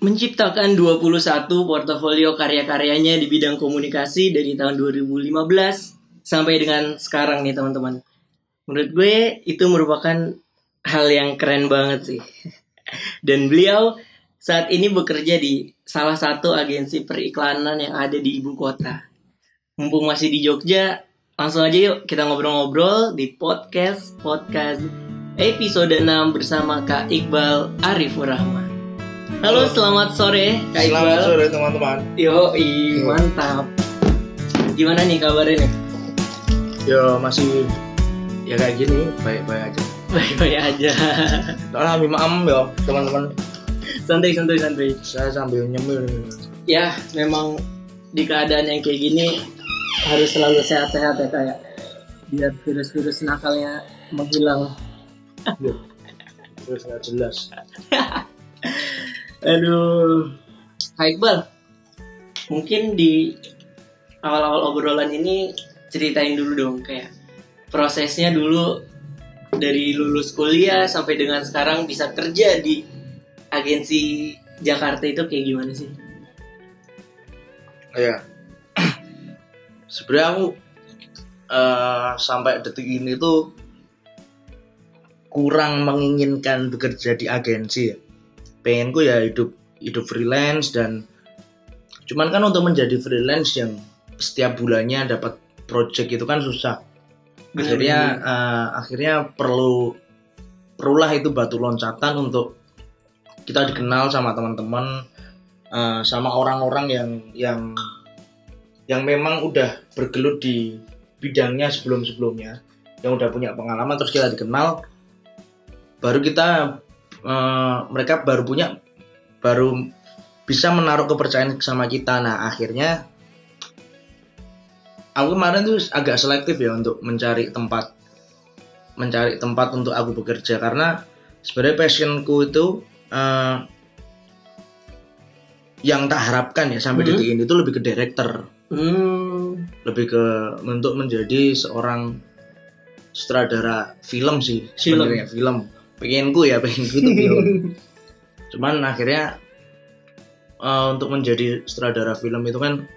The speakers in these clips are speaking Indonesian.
menciptakan 21 portofolio karya-karyanya di bidang komunikasi dari tahun 2015 sampai dengan sekarang nih teman-teman. Menurut gue itu merupakan hal yang keren banget sih. Dan beliau saat ini bekerja di salah satu agensi periklanan yang ada di ibu kota. Mumpung masih di Jogja, langsung aja yuk kita ngobrol-ngobrol di podcast podcast episode 6 bersama Kak Iqbal Arifur Rahman. Halo, selamat sore Kak Iqbal. Selamat sore teman-teman. Yo, mantap. Gimana nih kabarnya nih? Yo masih ya kayak gini, baik-baik aja. Baik-baik aja. Nah, maam yo teman-teman. santai, santai, santai. Saya sambil nyemil. Ya, memang di keadaan yang kayak gini harus selalu sehat-sehat ya kayak biar virus-virus nakalnya menghilang. Terus nggak jelas. Aduh, Kak Iqbal, mungkin di awal-awal obrolan ini ceritain dulu dong kayak prosesnya dulu dari lulus kuliah sampai dengan sekarang bisa kerja di agensi Jakarta itu kayak gimana sih? Iya. Sebenarnya aku eh, sampai detik ini tuh kurang menginginkan bekerja di agensi ya. Pengenku ya hidup hidup freelance dan cuman kan untuk menjadi freelance yang setiap bulannya dapat project itu kan susah. Akhirnya eh, akhirnya perlu perulah itu batu loncatan untuk kita dikenal sama teman-teman eh, sama orang-orang yang yang yang memang udah bergelut di bidangnya sebelum-sebelumnya yang udah punya pengalaman terus kita dikenal baru kita eh, mereka baru punya baru bisa menaruh kepercayaan sama kita. Nah akhirnya aku kemarin tuh agak selektif ya untuk mencari tempat mencari tempat untuk aku bekerja. Karena sebenarnya passionku itu eh, yang tak harapkan ya sampai Hmm. detik ini itu lebih ke director. Hmm, lebih ke untuk menjadi seorang sutradara film sih Film. sebenarnya film pengenku ya pengenku itu film cuman akhirnya eh, untuk menjadi sutradara film itu kan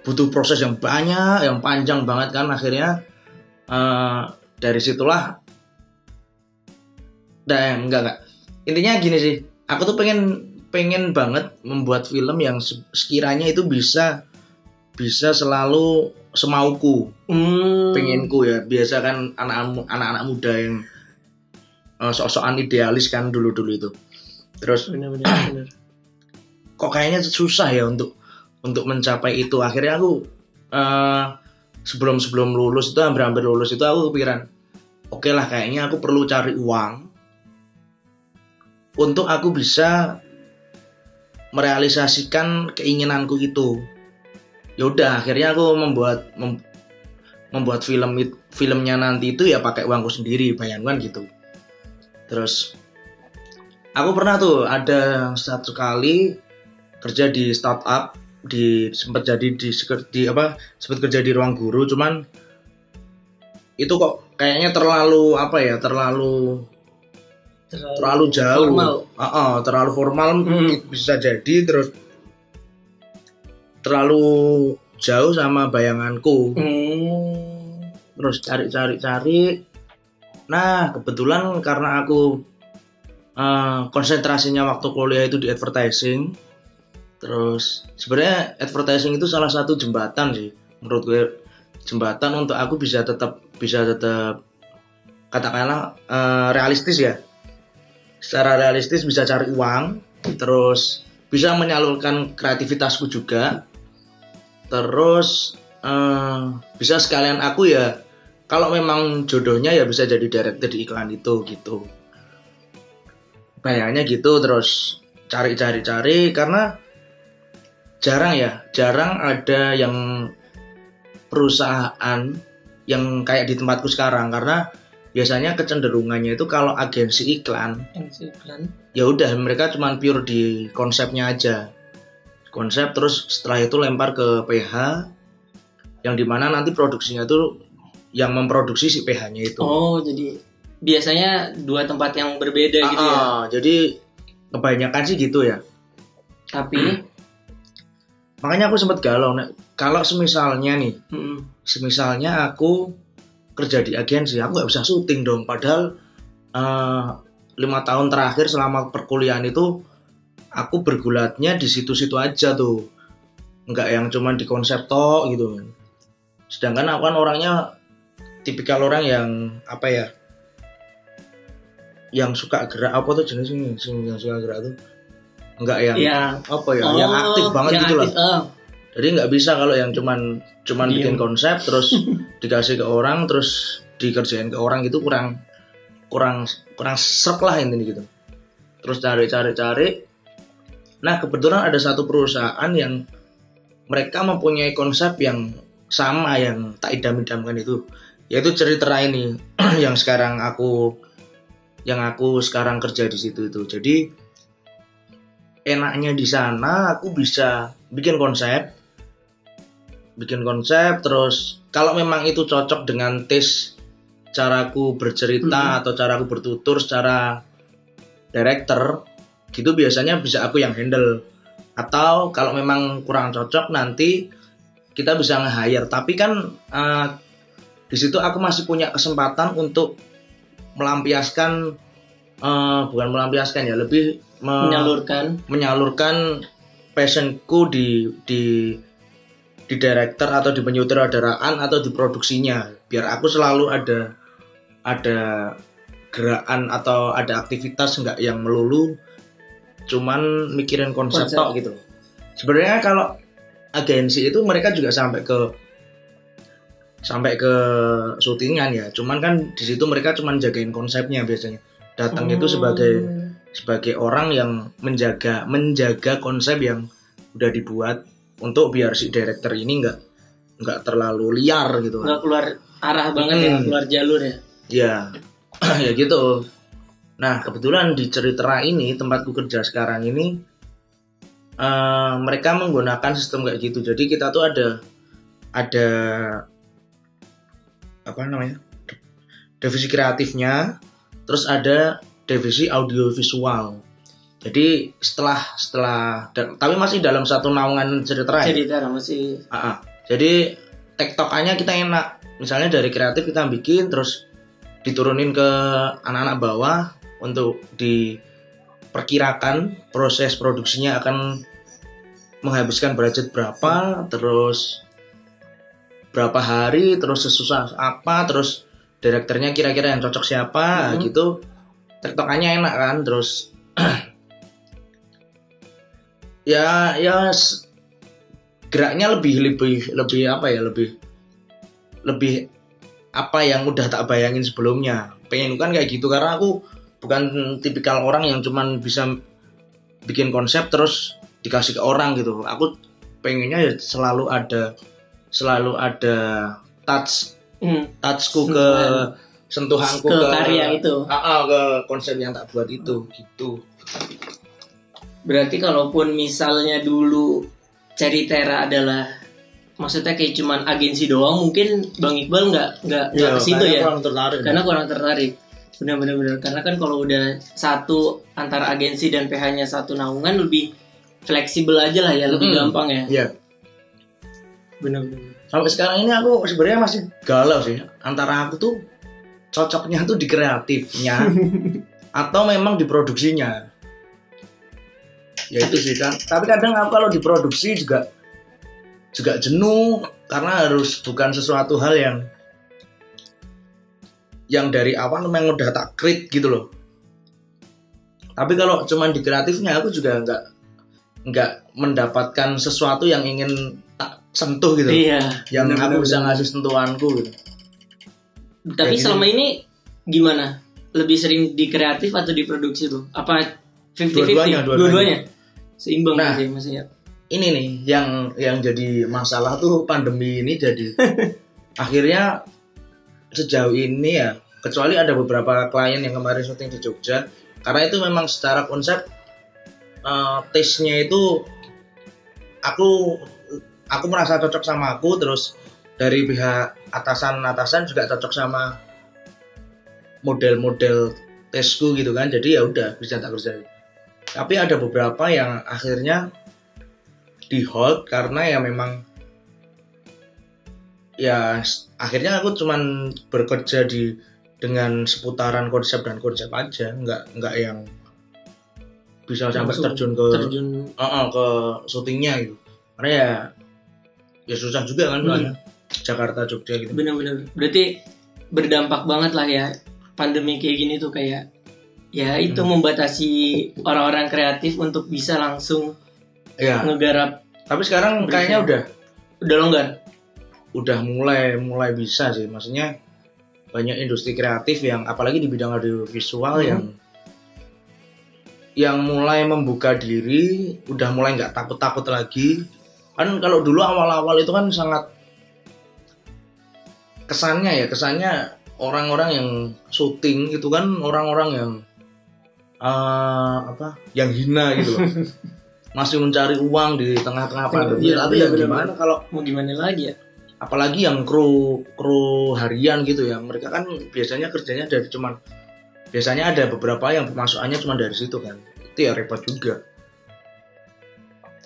butuh proses yang banyak yang panjang banget kan akhirnya. Eh, dari situlah dan enggak enggak. Intinya gini sih aku tuh pengen pengen banget membuat film yang se- sekiranya itu bisa bisa selalu semauku. Hmm. pengenku ya biasa kan anak anak-anak muda yang eh, sok-sokan idealis kan dulu-dulu itu terus Bener-bener. bener. kok kayaknya susah ya untuk untuk mencapai itu akhirnya aku eh, sebelum sebelum lulus itu hampir hampir lulus itu aku kepikiran oke lah kayaknya aku perlu cari uang untuk aku bisa merealisasikan keinginanku itu ya udah akhirnya aku membuat mem- membuat film filmnya nanti itu ya pakai uangku sendiri bayangkan gitu terus aku pernah tuh ada satu kali kerja di startup di sempat jadi di, di apa sempat kerja di ruang guru cuman itu kok kayaknya terlalu apa ya terlalu terlalu jauh Formal. Ah, ah, terlalu formal Hmm. bisa jadi terus terlalu jauh sama bayanganku Hmm. terus cari-cari cari nah kebetulan karena aku eh, konsentrasinya waktu kuliah itu di advertising terus sebenarnya advertising itu salah satu jembatan sih menurut gue. Jembatan untuk aku bisa tetap bisa tetap katakanlah eh, realistis ya. Secara realistis bisa cari uang terus bisa menyalurkan kreativitasku juga. Terus eh, bisa sekalian aku ya kalau memang jodohnya ya bisa jadi director di iklan itu gitu bayangnya gitu terus cari-cari cari karena jarang ya jarang ada yang perusahaan yang kayak di tempatku sekarang karena biasanya kecenderungannya itu kalau agensi iklan Agensi iklan. ya udah mereka cuman pure di konsepnya aja konsep terus setelah itu lempar ke PH yang di mana nanti produksinya itu yang memproduksi si PH-nya itu. Oh, jadi biasanya dua tempat yang berbeda gitu ya. Ah, ah, jadi kebanyakan sih gitu ya. Tapi makanya aku sempat galau Nek. kalau semisalnya nih mm, semisalnya aku kerja di agensi aku nggak bisa syuting dong. Padahal eh, lima tahun terakhir selama perkuliahan itu aku bergulatnya di situ-situ aja tuh. Nggak yang cuman di konsep tok gitu sedangkan aku kan orangnya tipikal orang yang apa ya yang suka gerak apa tuh jenis ini? Yang suka gerak tuh? Nggak yang ya apa ya yang aktif banget yang gitu lah aktif, oh. jadi nggak bisa kalau yang cuman cuman Diem. bikin konsep terus dikasih ke orang terus dikerjain ke orang gitu kurang kurang kurang serk lah intinya gitu. Terus cari cari cari. Nah kebetulan ada satu perusahaan yang mereka mempunyai konsep yang sama yang tak idam-idamkan itu yaitu cerita ini yang sekarang aku yang aku sekarang kerja di situ itu. Jadi enaknya di sana aku bisa bikin konsep bikin konsep terus kalau memang itu cocok dengan tes caraku bercerita Mhm. atau caraku bertutur secara director gitu biasanya bisa aku yang handle. Atau kalau memang kurang cocok nanti kita bisa nge-hire. Tapi kan eh, di situ aku masih punya kesempatan untuk melampiaskan eh, bukan melampiaskan ya lebih me- menyalurkan. menyalurkan passionku di di di director atau di penyutradaraan atau di produksinya. Biar aku selalu ada ada gerakan atau ada aktivitas nggak yang melulu cuman mikirin konsep, Konsep. tok gitu. Sebenarnya kalau agensi itu mereka juga sampai ke sampai ke syutingan ya. Cuman kan di situ mereka cuman jagain konsepnya biasanya. Datang itu Hmm. sebagai sebagai orang yang menjaga menjaga konsep yang udah dibuat untuk biar si director ini nggak nggak terlalu liar gitu. Nggak keluar arah banget ya Hmm. keluar jalur ya. Ya ya gitu. Nah kebetulan di cerita ini tempatku kerja sekarang ini eh, mereka menggunakan sistem kayak gitu. Jadi kita tuh ada ada apa namanya divisi kreatifnya terus ada divisi audiovisual jadi setelah setelah tapi masih dalam satu naungan cerita ya cerita masih Ah, ah. Jadi tektokannya kita enak. Misalnya dari kreatif kita bikin terus diturunin ke anak-anak bawah untuk diperkirakan proses produksinya akan menghabiskan budget berapa, terus berapa hari, terus sesusah apa, terus direkturnya kira-kira yang cocok siapa, Mhm. gitu. Tektokannya enak kan, terus ya ya geraknya lebih lebih lebih apa ya lebih lebih apa yang udah tak bayangin sebelumnya pengen kan kayak gitu karena aku bukan tipikal orang yang cuman bisa bikin konsep terus dikasih ke orang gitu aku pengennya ya selalu ada selalu ada touch hmm, touchku ke Sentuhan. sentuhanku ke karya itu. Ah, ah, ke konsep yang tak buat itu gitu. Berarti kalaupun misalnya dulu Ceritera adalah maksudnya kayak cuman agensi doang mungkin Bang Iqbal nggak nggak nggak ke situ ya? kurang tertarik. Karena kurang tertarik. Benar-benar benar karena kan kalau udah satu antara agensi dan PH-nya satu naungan lebih fleksibel aja lah ya lebih Mm-mm. gampang ya? Iya. benar-benar sampai sekarang ini aku sebenarnya masih galau sih. Antara aku tuh cocoknya tuh di kreatifnya atau memang di produksinya. Ya itu sih kan tapi kadang aku kalau diproduksi juga juga jenuh karena harus bukan sesuatu hal yang yang dari awal memang udah tak krit gitu loh. Tapi kalau cuman di kreatifnya aku juga nggak nggak mendapatkan sesuatu yang ingin tak sentuh gitu iya yang benar-benar. aku bisa ngasih sentuhanku gitu. tapi Kayak selama ini gimana lebih sering di kreatif atau di produksi tuh apa 50-50 Dua-duanya, dua-duanya. seimbang Nah. berarti maksudnya Ini nih yang yang jadi masalah tuh pandemi ini jadi akhirnya sejauh ini ya kecuali ada beberapa klien yang kemarin syuting di Jogja karena itu memang secara konsep eh, taste-nya itu aku aku merasa cocok sama aku terus dari pihak atasan-atasan juga cocok sama model-model tesku gitu kan. Jadi ya udah bisa tak kerjain tapi ada beberapa yang akhirnya di hold karena ya memang ya akhirnya aku cuman bekerja di dengan seputaran konsep dan konsep aja. Nggak nggak yang bisa sampai terjun ke terjun. Uh, uh, ke syutingnya gitu. Karena ya ya susah juga kan Hmm. Jakarta Jogja gitu bener-bener berarti berdampak banget lah ya pandemi kayak gini tuh kayak ya itu Hmm. membatasi orang-orang kreatif untuk bisa langsung ya ngegarap tapi sekarang Berisi. kayaknya udah udah longgar udah mulai mulai bisa sih maksudnya banyak industri kreatif yang apalagi di bidang audiovisual Hmm. yang yang mulai membuka diri udah mulai nggak takut-takut lagi kan kalau dulu awal-awal itu kan sangat kesannya ya kesannya orang-orang yang syuting itu kan orang-orang yang eh, apa yang hina gitu loh. Masih mencari uang di tengah-tengah pandemi. Iya, tapi ya benar-benar. gimana? kalau mau gimana lagi ya? Apalagi yang kru kru harian gitu ya. Mereka kan biasanya kerjanya dari cuman biasanya ada beberapa yang pemasukannya cuma dari situ kan. Itu ya repot juga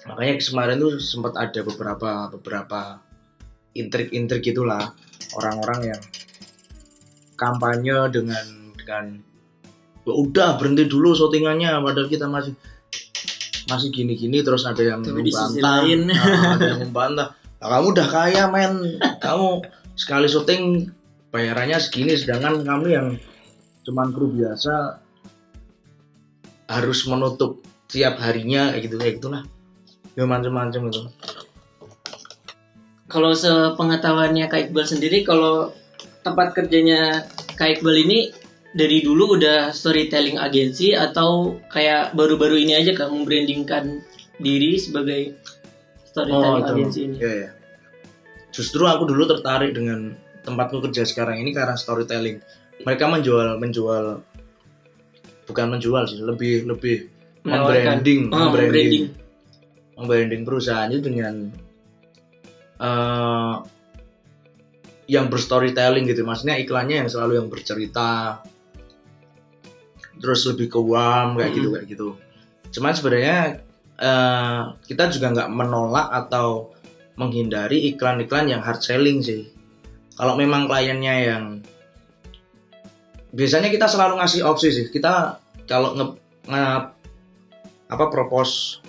makanya kemarin tuh sempat ada beberapa beberapa intrik-intrik gitulah. Orang-orang yang kampanye dengan dengan "Ya udah berhenti dulu syutingannya padahal kita masih masih gini-gini terus ada yang Tapi membantah. Nah, ada yang membantah. "Lah, kamu udah kaya men. Kamu sekali syuting bayarannya segini sedangkan kami yang cuman kru biasa harus menutup tiap harinya kayak gitu kayak gitulah ya macam-macam itu kalau sepengetahuannya Kak Iqbal sendiri kalau tempat kerjanya Kak Iqbal ini dari dulu udah storytelling agensi atau kayak baru-baru ini aja Kak membrandingkan diri sebagai storytelling agensi ini? Ya ya justru aku dulu tertarik dengan tempatku kerja sekarang ini karena storytelling. Mereka menjual menjual bukan menjual sih lebih lebih membranding Oh, membranding branding. membranding perusahaannya dengan eh yang berstorytelling gitu maksudnya iklannya yang selalu yang bercerita terus lebih ke warm kayak gitu Mm-mm. kayak gitu cuman sebenarnya eh kita juga nggak menolak atau menghindari iklan-iklan yang hard selling sih kalau memang kliennya yang biasanya kita selalu ngasih opsi sih kita kalau nge, nge- apa propose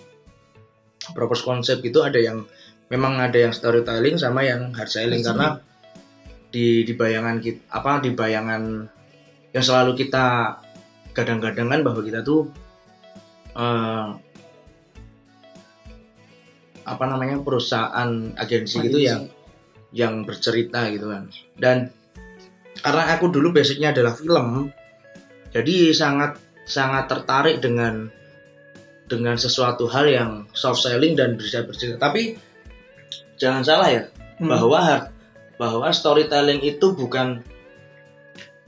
propose konsep gitu ada yang memang ada yang storytelling sama yang hard selling. Hard karena di di bayangan kita apa di bayangan yang selalu kita gadang-gadang kan bahwa kita tuh eh, apa namanya perusahaan agensi gitu yang yang bercerita gitu kan. Dan karena aku dulu basicnya adalah film jadi sangat sangat tertarik dengan dengan sesuatu hal yang soft selling dan bisa bercerita. Tapi jangan salah ya Hmm. bahwa bahwa storytelling itu bukan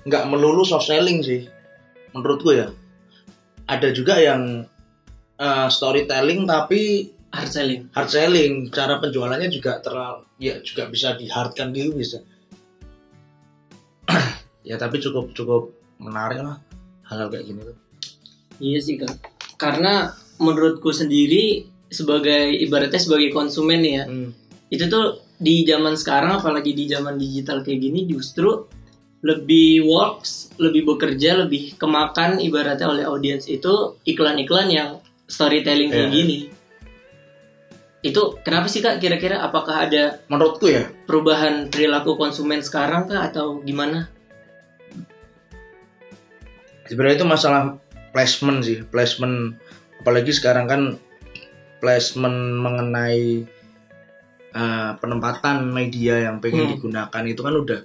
nggak melulu soft selling sih menurutku ya. Ada juga yang eh, storytelling tapi hard selling. hard selling. Cara penjualannya juga terlalu ya juga bisa di hardkan gitu bisa. Ya tapi cukup cukup menarik lah hal-hal kayak gini tuh. Iya sih kak. Karena menurutku sendiri sebagai ibaratnya sebagai konsumen ya, Hmm. itu tuh di zaman sekarang apalagi di zaman digital kayak gini justru lebih works, lebih bekerja, lebih kemakan ibaratnya oleh audiens itu iklan-iklan yang storytelling kayak Iya. gini. Itu kenapa sih kak? Kira-kira apakah ada menurutku ya perubahan perilaku konsumen sekarang kak atau gimana? sebenarnya itu masalah placement sih placement apalagi sekarang kan placement mengenai eh, penempatan media yang pengen Hmm. digunakan itu kan udah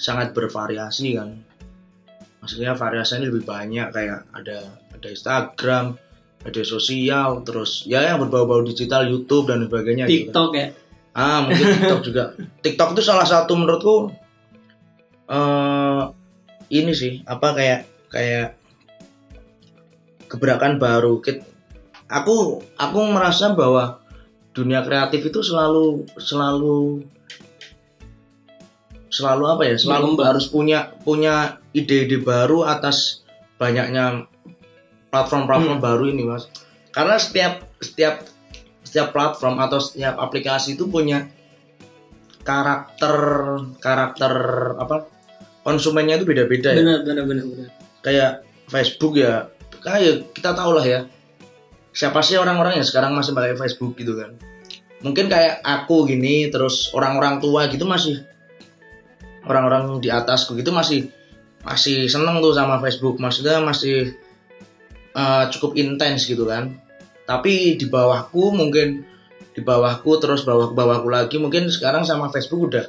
sangat bervariasi kan maksudnya variasinya lebih banyak kayak ada ada Instagram ada sosial terus ya yang berbau-bau digital YouTube dan sebagainya gitu kan. TikTok ya? Ah, mungkin TikTok juga. TikTok itu salah satu menurutku eh ini sih, apa kayak kayak gebrakan baru. Kit- Aku aku merasa bahwa dunia kreatif itu selalu selalu selalu apa ya? Selalu Berkembang. harus punya punya ide-ide baru atas banyaknya platform-platform baru ini, Mas. karena setiap setiap setiap platform atau setiap aplikasi itu punya karakter karakter apa konsumennya itu beda-beda ya benar benar benar benar kayak Facebook ya kayak kita tahu lah ya siapa sih orang-orang yang sekarang masih pakai Facebook gitu kan? Mungkin kayak aku gini terus orang-orang tua gitu masih orang-orang di atasku gitu masih masih seneng tuh sama Facebook. Maksudnya masih eh, cukup intens gitu kan. Tapi di bawahku mungkin di bawahku terus bawah bawahku lagi mungkin sekarang sama Facebook udah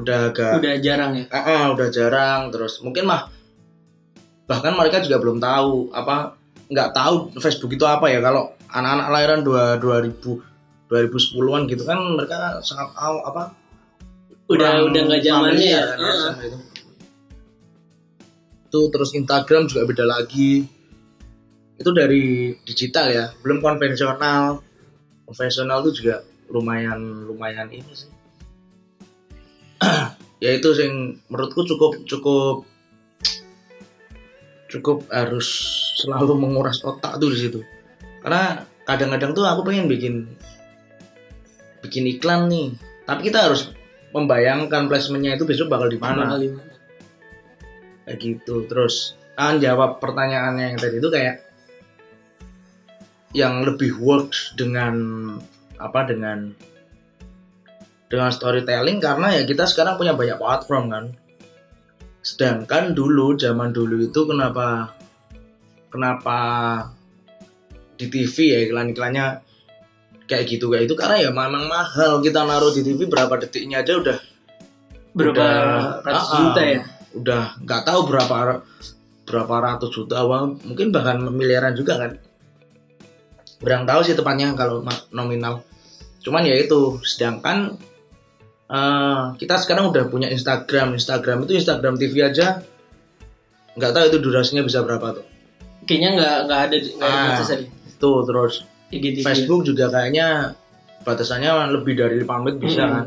udah agak udah jarang ya? Ah, ah, udah jarang. Terus mungkin mah bahkan mereka juga belum tahu apa nggak tahu Facebook itu apa ya. Kalau anak-anak lahiran dua 2000 2010-an gitu kan mereka sangat tahu apa udah udah nggak zamannya ya? kan ya itu. Terus Instagram juga beda lagi. Itu dari digital ya belum konvensional. Konvensional itu juga lumayan lumayan ini sih. Ya itu sing menurutku cukup cukup cukup harus selalu menguras otak tuh di situ. Karena kadang-kadang tuh aku pengen bikin bikin iklan nih. Tapi kita harus membayangkan placementnya itu besok bakal di mana. Kayak gitu. Terus kan jawab pertanyaannya yang tadi itu kayak yang lebih works dengan apa dengan dengan storytelling karena ya kita sekarang punya banyak platform kan sedangkan dulu zaman dulu itu kenapa kenapa di TV ya iklan-iklannya kayak gitu kayak itu. Karena ya memang mahal kita naruh di TV berapa detiknya aja udah berapa Udah, ratus ah, ah. juta ya? udah nggak tahu berapa berapa ratus juta uang mungkin bahkan miliaran juga kan. Kurang tahu sih tepatnya kalau nominal. Cuman ya itu sedangkan eh, kita sekarang udah punya Instagram Instagram itu Instagram TV aja nggak tahu itu durasinya bisa berapa tuh kayaknya nggak nggak ada nggak Ah. tuh terus IGTV. Facebook juga kayaknya batasannya lebih dari 5 menit bisa Hmm. kan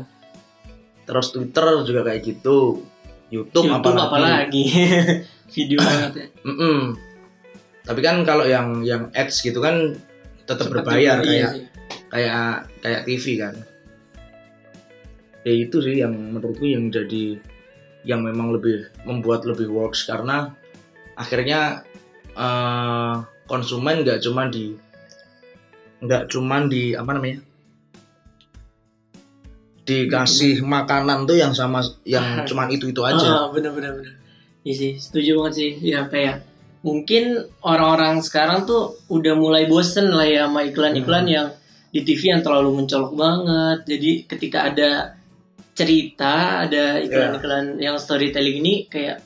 terus Twitter juga kayak gitu YouTube, YouTube apalagi, apalagi video banget ya Mm-mm. Tapi kan kalau yang yang ads gitu kan tetap berbayar iya kayak kayak kayak TV kan. Ya itu sih yang menurutku yang jadi yang memang lebih membuat lebih works karena akhirnya eh, konsumen nggak cuma di nggak cuman di apa namanya dikasih makanan tuh yang sama yang cuman itu itu aja Ah, bener bener bener. Iya sih, setuju banget sih. Ya kayak mungkin orang-orang sekarang tuh udah mulai bosen lah ya sama iklan-iklan Hmm. yang di TV yang terlalu mencolok banget. Jadi ketika ada cerita, ada iklan-iklan yang storytelling ini kayak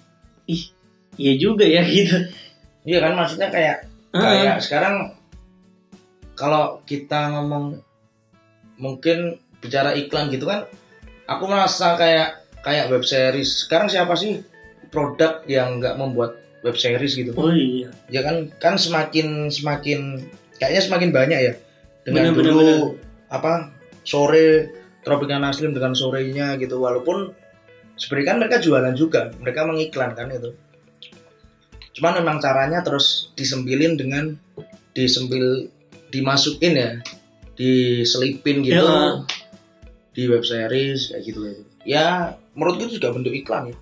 ih, iya juga ya gitu. iya kan maksudnya kayak Ah, kayak sekarang kalau kita ngomong mungkin bicara iklan gitu kan aku merasa kayak kayak web series sekarang siapa sih produk yang nggak membuat web series gitu oh iya. ya kan kan semakin semakin kayaknya semakin banyak ya dengan Bener, bener, dulu bener. apa sore Tropicana Slim dengan sorenya gitu. Walaupun sebenarnya kan mereka jualan juga. Mereka mengiklan kan itu. Cuman memang caranya terus disembilin dengan disembil dimasukin ya. Diselipin gitu. Ya. di web series kayak gitu gitu. Ya menurutku itu juga bentuk iklan ya.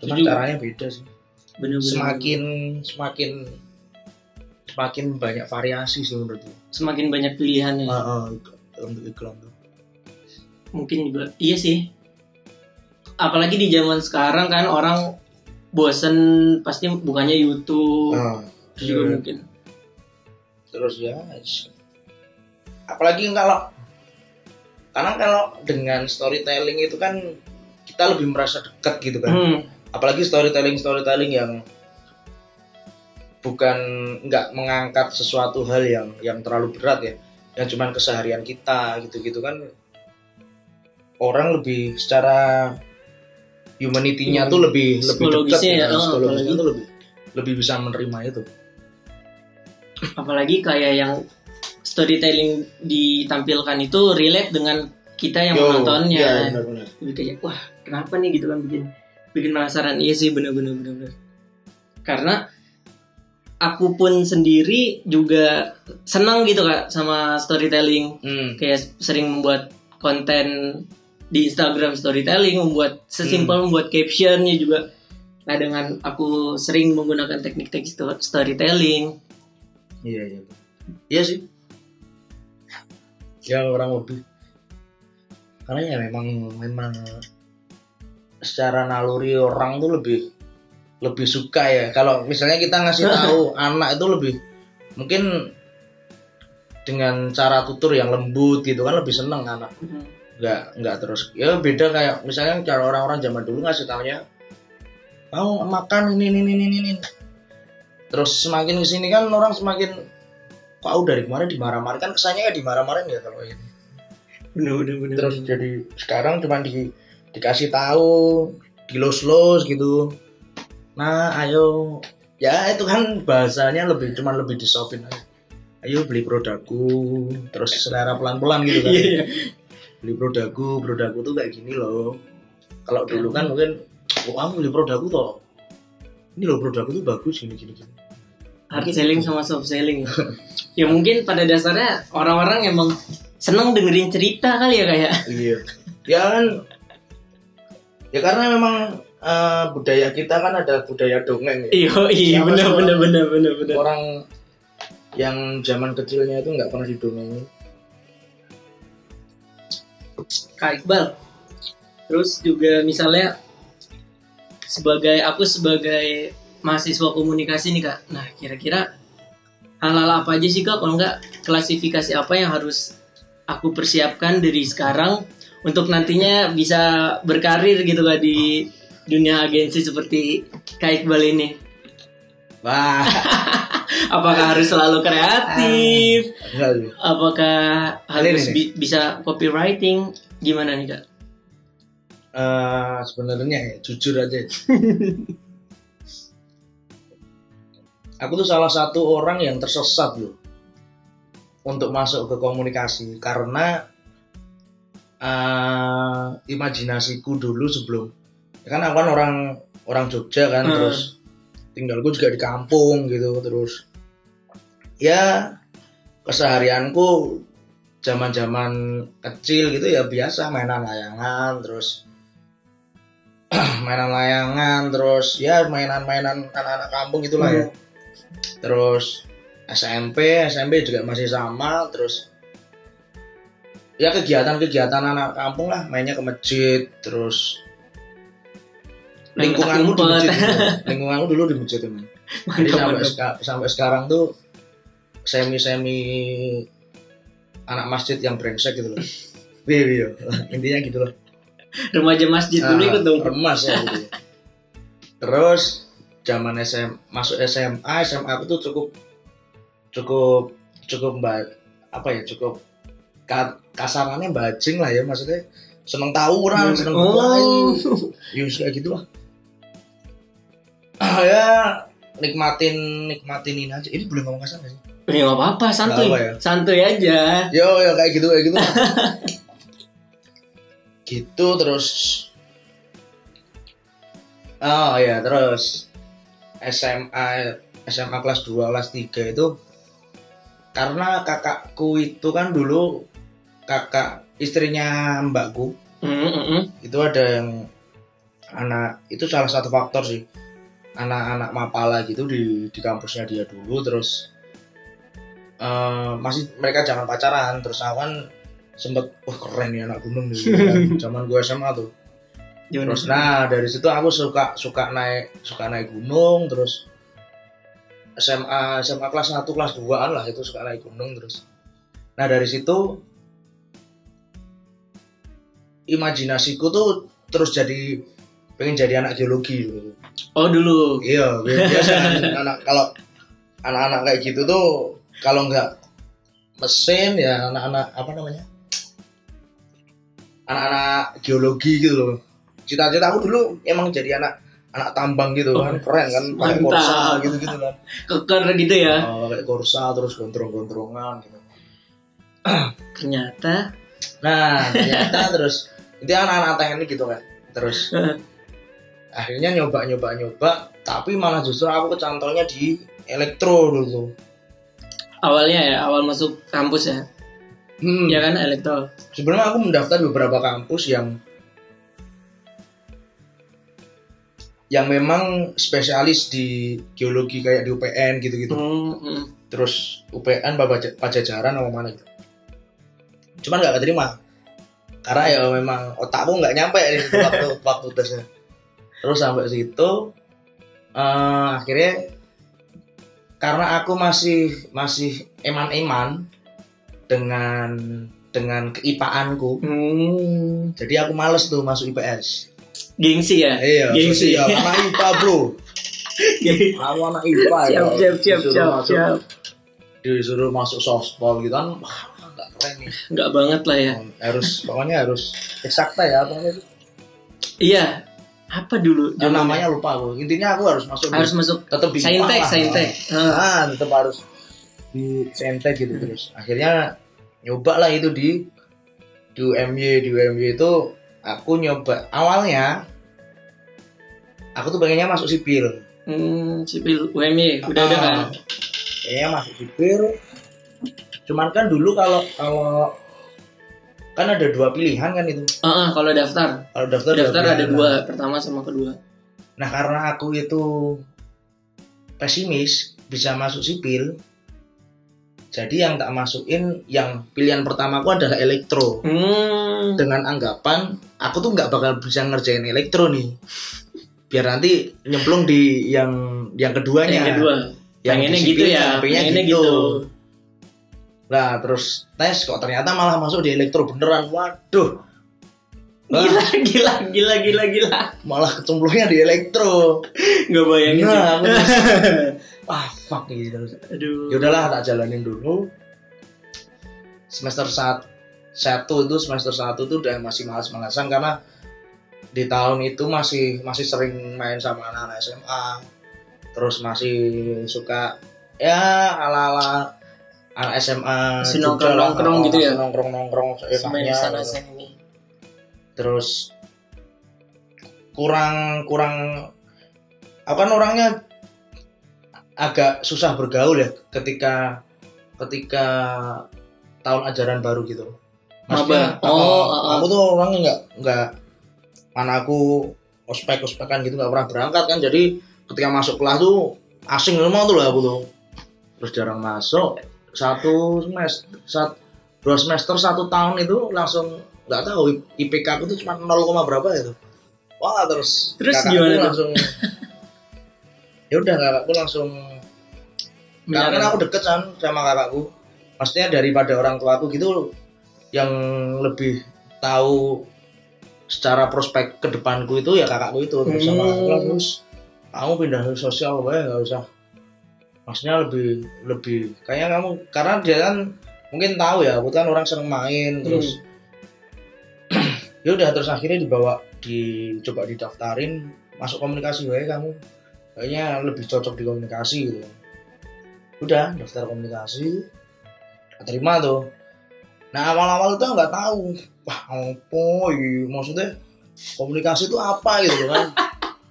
Cuma caranya beda sih. Bener bener. semakin semakin semakin banyak variasi sih menurutku semakin banyak pilihan ya. Ah, ah, untuk iklan mungkin juga iya sih. Apalagi di zaman sekarang kan orang bosen pasti bukannya YouTube Ah, terus juga iya. mungkin. Terus ya apalagi kalau karena kalau dengan storytelling itu kan kita lebih merasa dekat gitu kan. Hmm, apalagi storytelling storytelling yang bukan nggak mengangkat sesuatu hal yang yang terlalu berat ya. Yang cuman keseharian kita gitu-gitu kan orang lebih secara humanity-nya Hmm, tuh lebih lebih dekat ya, kan. oh, psikologisnya tuh lebih lebih bisa menerima itu. Apalagi kayak yang storytelling ditampilkan itu relate dengan kita yang Yo, menontonnya. lebih kayak wah kenapa nih? gitu kan bikin bikin penasaran. Iya sih bener-bener bener-bener karena aku pun sendiri juga senang gitu kak sama storytelling. Hmm. kayak sering membuat konten di Instagram storytelling membuat sesimpel membuat captionnya juga nah dengan aku sering menggunakan teknik-teknik sto- storytelling Iya iya. Iya sih. Ya orang lebih. Karena ya memang memang secara naluri orang tuh lebih lebih suka ya. Kalau misalnya kita ngasih tahu anak itu lebih mungkin dengan cara tutur yang lembut gitu kan lebih seneng anak. Nggak nggak terus. Ya beda kayak misalnya cara orang-orang zaman dulu ngasih taunya mau makan ini ini ini ini. ini." Terus semakin ke sini kan orang semakin kok aku dari kemarin dimarah-marahin kan kesannya ya dimarah-marahin ya kalau ini. bener bener bener Terus jadi sekarang cuma di dikasih tahu, dilos-los gitu. Nah, ayo ya itu kan bahasanya lebih cuma lebih disofin aja. Ayo beli produkku, terus selera pelan-pelan gitu kan. iya iya Beli produkku, produkku tuh kayak gini loh. Kalau dulu kan mungkin oh kamu beli produkku toh. Ini loh produkku tuh bagus gini gini gini. hard selling sama soft selling ya mungkin pada dasarnya orang-orang emang seneng dengerin cerita kali ya kayak Iya. Ya kan ya karena memang eh, budaya kita kan ada budaya dongeng ya. iya iya bener orang- bener bener bener Orang yang zaman kecilnya itu nggak pernah didongengin. Kak Iqbal. Terus juga misalnya sebagai aku sebagai mahasiswa komunikasi nih kak. Nah kira-kira hal-hal apa aja sih kak? Kalau nggak klasifikasi apa yang harus aku persiapkan dari sekarang untuk nantinya bisa berkarir gitu kak di dunia agensi seperti Kak Iqbal ini? Wah, apakah harus selalu kreatif enggak sih. apakah harus ini. bi- bisa copywriting gimana nih kak Eh, sebenarnya ya, jujur aja. Aku tuh salah satu orang yang tersesat loh untuk masuk ke komunikasi karena eh, imajinasiku dulu sebelum ya kan aku kan orang orang Jogja kan Hmm. terus tinggalku juga di kampung gitu terus ya keseharianku zaman-zaman kecil gitu ya biasa mainan layangan terus mainan layangan terus ya mainan-mainan anak-anak kampung gitulah ya. Terus SMP SMP juga masih sama terus ya kegiatan-kegiatan anak kampung lah mainnya ke masjid terus lingkunganmu di masjid umpet. lingkunganku dulu di masjid teman jadi sampai seka- sampai sekarang tuh semi semi anak masjid yang brengsek gitu loh. Iya, iya. intinya gitu loh. Remaja masjid dulu Ah, ikut dong. remas ya gitu. terus zaman SM masuk SMA SMA aku tuh cukup cukup cukup mbak apa ya cukup ka, kasarannya bajing lah ya maksudnya seneng tawuran seneng oh. Bermain ya kayak gitu lah. Ah, ya nikmatin nikmatin ini aja. Ini boleh ngomong kasar gak sih ya nggak apa-apa santuy. apa ya. santuy aja. Yo yo kayak gitu kayak gitu. Gitu terus. Oh ya terus. SMA SMA kelas 2 kelas 3 itu karena kakakku itu kan dulu kakak istrinya mbakku Mm, mm, mm. itu ada yang anak itu salah satu faktor sih. Anak-anak mapala gitu di di kampusnya dia dulu terus eh, masih mereka jangan pacaran. Terus aku kan sempet wah keren nih anak gunung nih kan. zaman gue SMA tuh. Terus nah dari situ aku suka suka naik suka naik gunung. Terus SMA SMA kelas 1 kelas 2 lah itu suka naik gunung terus. Nah dari situ imajinasiku tuh terus jadi pengen jadi anak geologi gitu. oh dulu? Iya, biasa. Anak kalau anak-anak kayak gitu tuh kalau nggak mesin ya anak-anak apa namanya? Anak-anak geologi gitu loh. Cita-cita aku dulu emang jadi anak anak tambang gitu kan, keren kan, pakai korsa gitu-gitu kan. keker gitu ya Oh, kayak korsa terus gondrong-gondrongan gitu. ternyata Nah, ternyata terus itu anak-anak teknik gitu kan. Terus akhirnya nyoba nyoba nyoba tapi malah justru aku kecantolnya di elektro dulu. Awalnya ya, awal masuk kampus ya. Hmm. Ya kan elektro. Sebenarnya aku mendaftar beberapa kampus yang yang memang spesialis di geologi kayak di UPN gitu-gitu. Hmm, hmm. Terus UPN Pajajaran apa mana gitu. Cuman nggak keterima. Karena ya memang otakku nggak nyampe di waktu waktu tesnya. Terus sampai situ eh, akhirnya karena aku masih masih eman-eman dengan dengan keipaanku, Hmm. jadi aku males tuh masuk IPS. Gengsi ya? Iya, Gengsi. sosial. anak IPA bro. Aku anak IPA ya. siap, siap, siap, siap, masuk, siap. Disuruh masuk sospol gitu kan, wah nggak keren nih. Enggak banget lah ya. Harus pokoknya harus eksakta ya pokoknya. itu. Iya. Apa dulu? Ya, zamannya? namanya lupa aku. Intinya aku harus masuk. harus di, masuk tetap di saintek, lah. saintek. Ah. Ah, tetap harus di saintek gitu terus. Akhirnya nyoba lah itu di di UMY di UMY itu aku nyoba awalnya aku tuh pengennya masuk sipil Hmm, sipil UMY udah ada kan? Ah, kayaknya masuk sipil cuman kan dulu kalau kalau kan ada dua pilihan kan itu Ah, ah, kalau daftar, kalau daftar daftar dua ada dua, pertama sama kedua. nah karena aku itu pesimis bisa masuk sipil jadi yang tak masukin yang pilihan pertamaku adalah elektro Hmm. dengan anggapan aku tuh nggak bakal bisa ngerjain elektro nih biar nanti nyemplung di yang yang keduanya Yang kedua. Yang pengennya di gitu ya, pengennya pengennya gitu. gitu. Nah terus tes kok ternyata malah masuk di elektro beneran. Waduh, Gila, gila, gila, gila, gila. malah kecemplungnya di elektro. Gak bayangin sih. Nah, aku terus, wah fuck gitu. Aduh. Ya udahlah tak jalanin dulu. Semester saat satu itu semester satu itu udah masih malas-malasan karena di tahun itu masih masih sering main sama anak-anak SMA. Terus masih suka ya ala-ala anak SMA Masih juga lah, nongkrong-nongkrong gitu ya? masih nongkrong-nongkrong Main seenaknya sana gitu. sini. terus kurang kurang aku kan orangnya agak susah bergaul ya ketika ketika tahun ajaran baru gitu. Maba. apa, Oh, oh, oh. aku tuh orangnya nggak nggak mana aku ospek ospekan gitu nggak pernah berangkat kan jadi ketika masuk kelas tuh asing semua tuh lah aku tuh terus jarang masuk satu semester sat, dua semester satu tahun itu langsung nggak tahu IPK aku tuh cuma 0, berapa itu. Wah terus Terus gimana langsung ya udah kakakku langsung karena kan aku deket kan sama kakakku. Maksudnya daripada orang tuaku gitu yang lebih tahu secara prospek ke depanku itu ya kakakku itu terus sama Hmm. aku terus kamu pindah ke sosial gue nggak usah maksudnya lebih lebih kayaknya kamu karena dia kan mungkin tahu ya aku kan orang seneng main terus ya udah terus akhirnya dibawa dicoba didaftarin masuk komunikasi gue kamu. Kayaknya lebih cocok di komunikasi gitu. Udah daftar komunikasi terima tuh. Nah awal-awal itu nggak tahu wah apa ya maksudnya komunikasi itu apa gitu kan?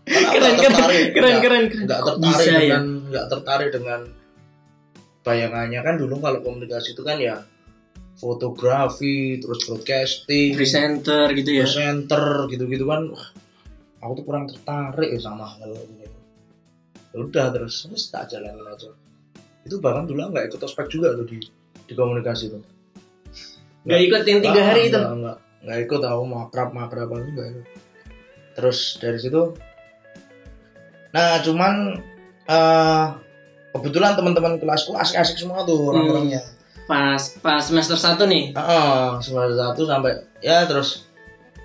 Aku Keren, nggak keren, tertarik, keren, keren, keren. bisa ya? Nggak tertarik dengan bayangannya. Kan dulu kalau komunikasi itu kan ya fotografi terus broadcasting Presenter gitu ya. presenter gitu-gitu kan. Wah, aku tuh kurang tertarik ya sama hal gitu Ya udah terus terus tak jalanin aja. Itu bahkan dulu nggak ikut ospek juga tuh di di komunikasi tuh Gak ikut yang tiga Ah, hari itu. nggak, nggak, nggak ikut aku makrab makrab aku nggak ikut. Terus dari situ nah cuman eh kebetulan teman-teman kelasku asik-asik semua Hmm. tuh orang-orangnya Pas pas semester 1 nih. Heeh, semester satu sampai ya terus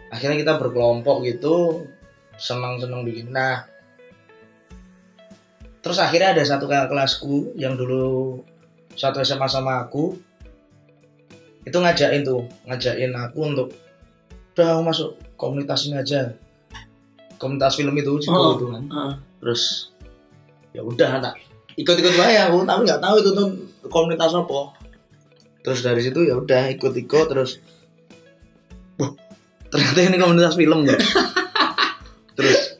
akhirnya kita berkelompok gitu senang-senang bikin. Nah, terus akhirnya ada satu kakak kelasku yang dulu satu SMA sama aku itu ngajakin tuh ngajakin aku untuk udah masuk komunitas ini aja komunitas film itu Oh. itu kan Ah. terus ya udah tak ikut-ikut aja aku tapi nggak tahu itu tuh komunitas apa. Terus dari situ ya udah ikut-ikut terus wah ternyata ini komunitas film tuh terus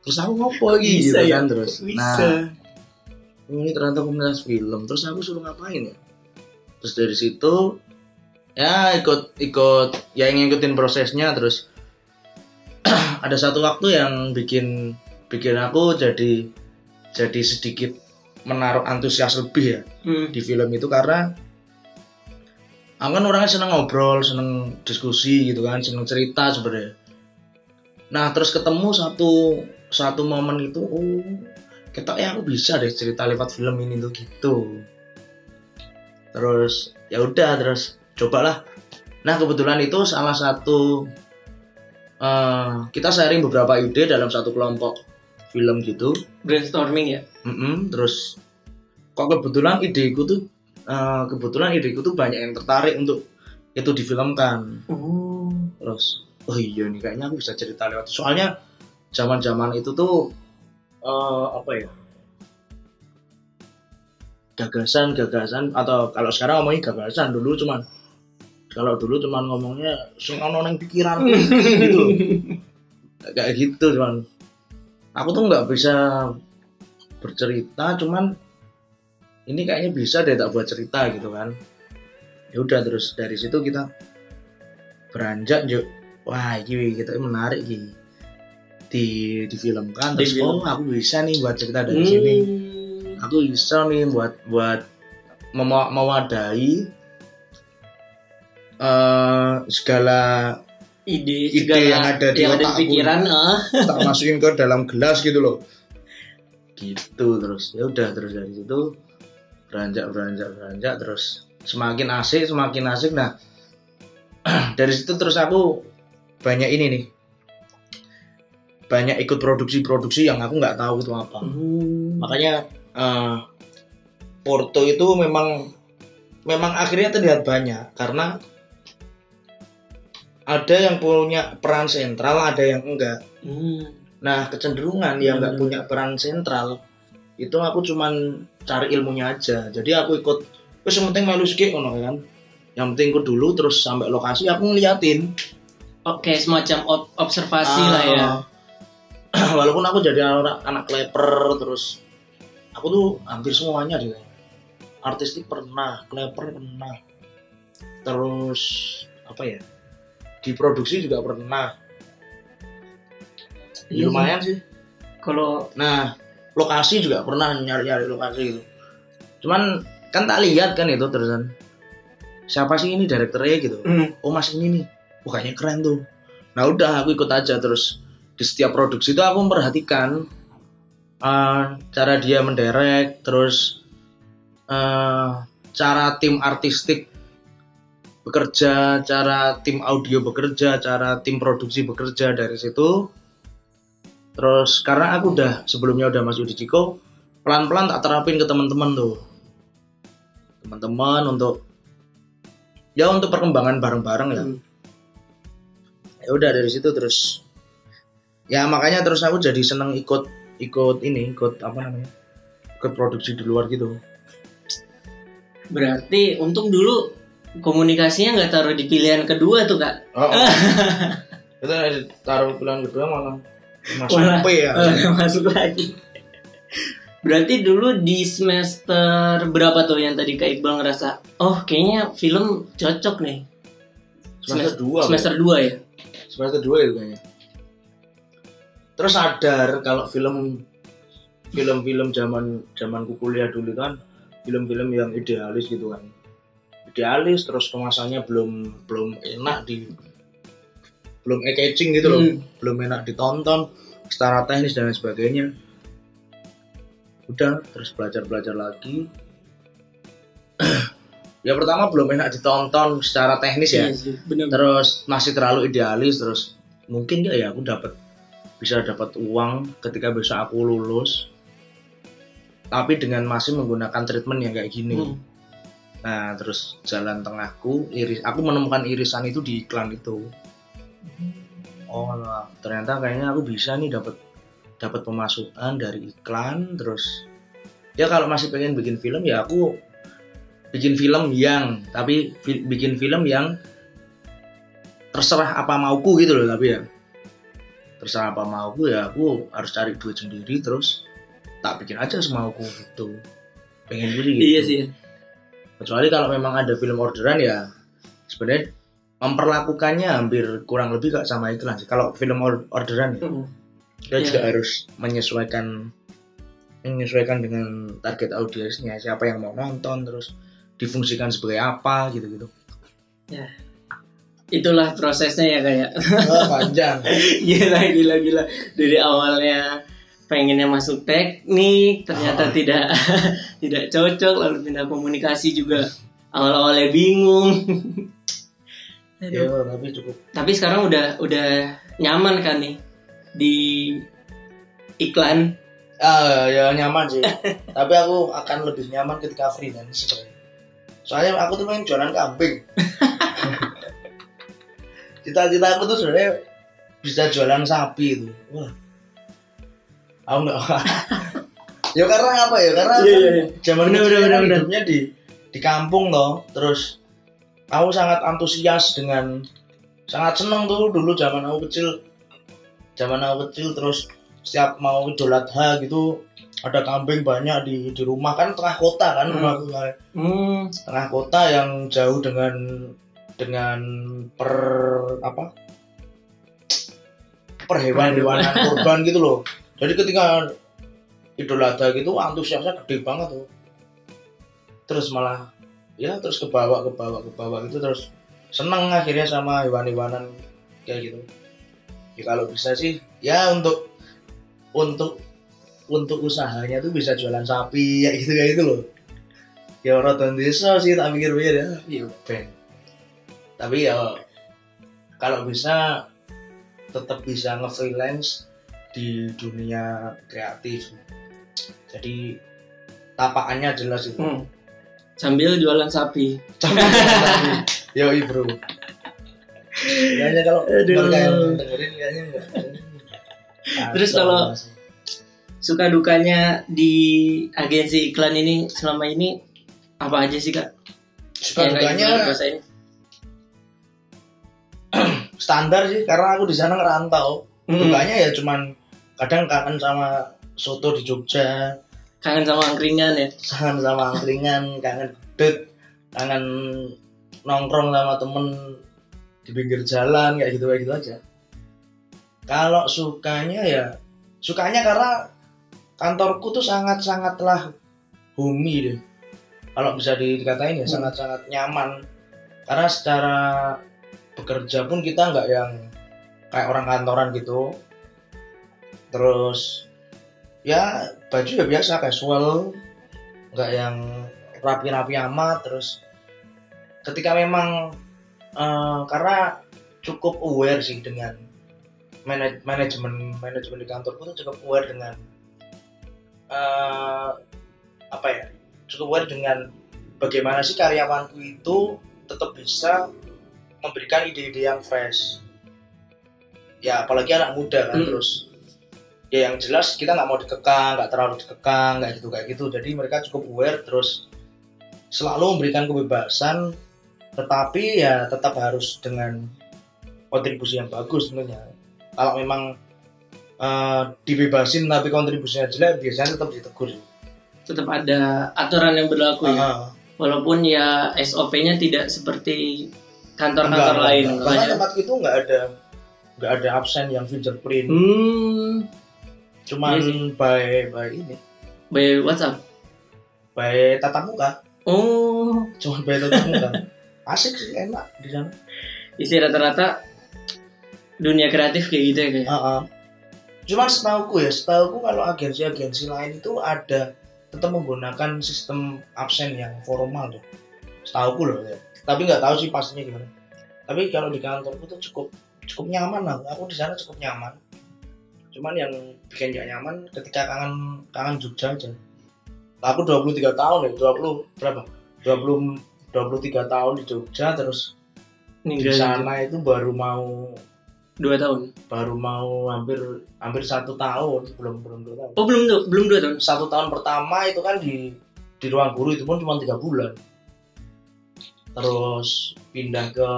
terus aku ngopo lagi? Gitu ya? kan terus. Bisa. nah "Oh, ini ternyata komunitas film. Terus aku suruh ngapain ya? Terus dari situ ya ikut ikut ya ngikutin prosesnya terus ada satu waktu yang bikin bikin aku jadi jadi sedikit menaruh antusias lebih ya Hmm. di film itu karena aku kan orangnya seneng ngobrol, seneng diskusi gitu kan, seneng cerita sebenarnya. Nah terus ketemu satu satu momen itu, oh kita ya aku bisa deh cerita lewat film ini tuh gitu. Terus ya udah terus cobalah. Nah kebetulan itu salah satu eh, kita sharing beberapa ide dalam satu kelompok film gitu. Brainstorming ya. Mm-mm, terus kok kebetulan ideku tuh eh, kebetulan ideku tuh banyak yang tertarik untuk itu difilmkan Oh. terus oh iya nih kayaknya aku bisa cerita lewat soalnya zaman zaman itu tuh eh, apa ya gagasan gagasan atau kalau sekarang ngomongin gagasan dulu cuman kalau dulu cuman ngomongnya sing ono pikiran gitu kayak gitu cuman aku tuh nggak bisa bercerita cuman ini kayaknya bisa deh tak buat cerita gitu kan ya udah terus dari situ kita beranjak yuk wah ini kita menarik gini di difilmkan terus Difilm. oh aku bisa nih buat cerita dari sini Hmm. aku bisa nih buat buat mewadahi eh, segala Ide, Ide segala yang ada di yang ada di pikiran. ah. tak masukin ke dalam gelas gitu loh gitu terus ya udah terus dari situ beranjak beranjak beranjak terus semakin asik semakin asik nah dari situ terus aku banyak ini nih banyak ikut produksi-produksi yang aku nggak tahu itu apa Hmm. makanya eh, Porto itu memang memang akhirnya terlihat banyak karena ada yang punya peran sentral ada yang enggak Hmm. Nah, kecenderungan yang nggak Hmm. punya peran sentral itu aku cuman cari ilmunya aja. Jadi aku ikut wis yang penting melu sikik ngono kan. Yang penting ikut dulu terus sampai lokasi aku ngeliatin. Oke, semacam ob- observasi Ah, lah ya. Walaupun aku jadi anak anak kleper terus aku tuh hampir semuanya deh. Artistik pernah, kleper pernah. Terus apa ya? Diproduksi juga pernah. Iya. Lumayan sih. Kalau Nah, lokasi juga pernah nyari-nyari lokasi gitu. Cuman kan tak lihat kan itu terusan. Siapa sih ini direkturnya gitu? hmm, Oh mas ini nih, oh kayaknya keren tuh. Nah udah aku ikut aja terus di setiap produksi itu aku memperhatikan eh, cara dia menderek, terus eh, cara tim artistik bekerja, cara tim audio bekerja, cara tim produksi bekerja dari situ. Terus karena aku udah sebelumnya udah masuk di Ciko, pelan-pelan tak terapin ke teman-teman tuh. Teman-teman untuk ya untuk perkembangan bareng-bareng ya. hmm. Ya udah dari situ terus ya makanya terus aku jadi seneng ikut ikut ini, ikut apa namanya? Ikut produksi di luar gitu. berarti untung dulu komunikasinya nggak taruh di pilihan kedua tuh kak. Oh. Kita taruh pilihan kedua malah masuk Malah- P ya. Masuk lagi. Berarti dulu di semester berapa tuh yang tadi Kak Iqbal ngerasa, oh kayaknya film cocok nih. Semester dua. Semester 2 ya? semester dua itu kayaknya terus sadar kalau film film-film zaman zaman kuliah dulu kan film-film yang idealis gitu kan idealis terus kemasannya belum belum enak di belum catching gitu loh Hmm. belum enak ditonton secara teknis dan lain sebagainya udah terus belajar belajar lagi ya pertama belum enak ditonton secara teknis ya Iya sih, bener. terus masih terlalu idealis terus mungkin ya ya aku dapat bisa dapat uang ketika besok aku lulus tapi dengan masih menggunakan treatment yang kayak gini Hmm. Nah terus jalan tengahku iris aku menemukan irisan itu di iklan itu. Oh nah, ternyata kayaknya aku bisa nih dapat dapat pemasukan dari iklan terus ya kalau masih pengen bikin film ya aku bikin film yang tapi fi- bikin film yang terserah apa mauku gitu loh tapi ya. Terserah apa mauku ya aku harus cari duit sendiri terus tak bikin aja semauku gitu. Pengen gue sih gitu. Iya sih. Kecuali kalau memang ada film orderan ya sebenarnya memperlakukannya hampir kurang lebih kak sama iklan sih kalau film or- orderan ya Mm. kita Iya. juga harus menyesuaikan menyesuaikan dengan target audiensnya siapa yang mau nonton terus difungsikan sebagai apa gitu gitu Itulah prosesnya ya kayak. oh, panjang gila gila gila dari awalnya pengennya masuk teknik ternyata Ah. tidak tidak cocok lalu pindah komunikasi juga awal-awalnya bingung. Ya tapi cukup. Tapi sekarang udah udah nyaman kan nih di iklan? Ah ya nyaman sih. Tapi aku akan lebih nyaman ketika freelance sebenarnya. Soalnya aku tuh pengen jualan kambing. Cita-cita aku tuh sebenarnya bisa jualan sapi itu wah aku nggak ya karena apa ya? Karena Iya, kan iya, iya. zaman Bener, bener, kan bener, hidupnya di di kampung loh terus aku sangat antusias dengan sangat seneng tuh dulu zaman aku kecil. Zaman aku kecil terus setiap mau idul adha gitu ada kambing banyak di di rumah. Kan tengah kota kan Hmm. rumahku kan. hmm, tengah kota yang jauh dengan dengan per apa? Perhewan-hewanan kurban gitu loh jadi ketika idul adha gitu antusiasnya gede banget tuh. Terus malah ya terus ke bawah ke bawah ke bawah gitu terus seneng akhirnya sama hewan-hewanan kayak gitu. Ya kalau bisa sih ya untuk untuk untuk usahanya tuh bisa jualan sapi ya gitu kayak gitu loh. Ya orang desa sih tak pikir-pikir ya. Iya ben tapi ya kalau bisa tetap bisa nge-freelance di dunia kreatif. Jadi tapakannya jelas itu. Hmm. sambil jualan sapi. Bro. Kayaknya kalau mereka yang dengerin kayaknya enggak Terus kalau- suka dukanya di agensi iklan ini selama ini apa aja sih kak? Suka Yang dukanya rasain? standar sih karena aku di sana ngerantau. Hmm, dukanya ya cuman kadang kangen sama soto di Jogja. Kangen sama angkringan ya? Kangen sama angkringan kangen gudeg kangen nongkrong sama temen di pinggir jalan kayak gitu kayak gitu aja. Kalau sukanya ya sukanya karena kantorku tuh sangat sangatlah homey deh. Kalau bisa di- dikatain ya Hmm. sangat sangat nyaman. Karena secara bekerja pun kita nggak yang kayak orang kantoran gitu terus ya baju ya biasa casual nggak yang rapi-rapi amat terus ketika memang eh, karena cukup aware sih dengan manaj- manajemen manajemen di kantorku tuh cukup aware dengan eh, apa ya cukup aware dengan bagaimana sih karyawanku itu tetap bisa memberikan ide-ide yang fresh ya apalagi anak muda kan Hmm. terus ya yang jelas kita nggak mau dikekang nggak terlalu dikekang kayak gitu kayak gitu. Jadi mereka cukup aware terus selalu memberikan kebebasan tetapi ya tetap harus dengan kontribusi yang bagus tentunya. Kalau memang eh, dibebasin tapi kontribusinya jelek biasanya tetap ditegur. Tetap ada aturan yang berlaku ya. Walaupun ya SOP-nya tidak seperti kantor-kantor lain enggak. bahkan makanya. tempat itu nggak ada nggak ada absen yang fingerprint. Hmm cuman Iya sih. by by ini by WhatsApp by tatap muka oh cuman by tatap muka asik sih enak di sana isi rata-rata dunia kreatif kayak gitu ya kayak Heeh. Cuman setauku ya, setauku kalau agensi-agensi lain itu ada tetap menggunakan sistem absen yang formal tuh. Setauku loh ya. Tapi nggak tahu sih pastinya gimana. Tapi kalau di kantorku tuh cukup cukup nyaman lah. Aku di sana cukup nyaman. Cuman yang bikin gak nyaman ketika kangen kangen Jogja aja. Aku 23 tahun ya, 20 berapa? 20 23 tahun di Jogja terus di ninggal sana itu baru mau dua tahun baru mau hampir hampir satu tahun belum belum dua tahun oh belum belum dua tahun satu tahun pertama itu kan di di ruang guru itu pun cuma tiga bulan terus pindah ke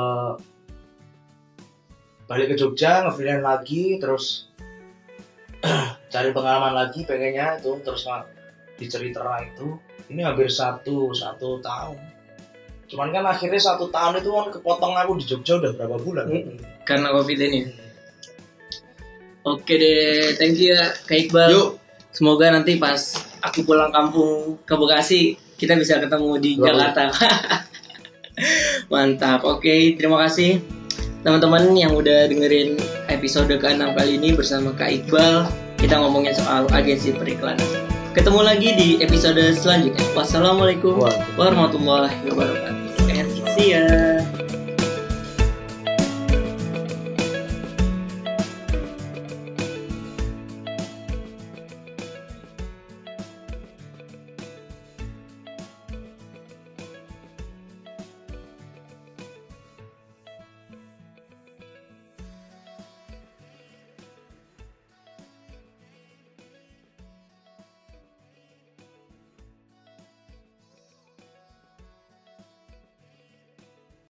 balik ke Jogja ngefreelance lagi terus cari pengalaman lagi pengennya itu terus di cerita itu ini hampir satu satu tahun cuman kan akhirnya satu tahun itu kan kepotong aku di Jogja udah berapa bulan Karena covid ini. Oke deh, thank you ya Kak Iqbal. yuk Semoga nanti pas aku pulang kampung ke Bekasi kita bisa ketemu di Boleh. Jakarta. Mantap. Oke, terima kasih teman-teman yang udah dengerin episode ke-6 kali ini bersama Kak Iqbal. Kita ngomongin soal agensi periklanan. Ketemu lagi di episode selanjutnya. Wassalamualaikum warahmatullahi wabarakatuh. And see ya.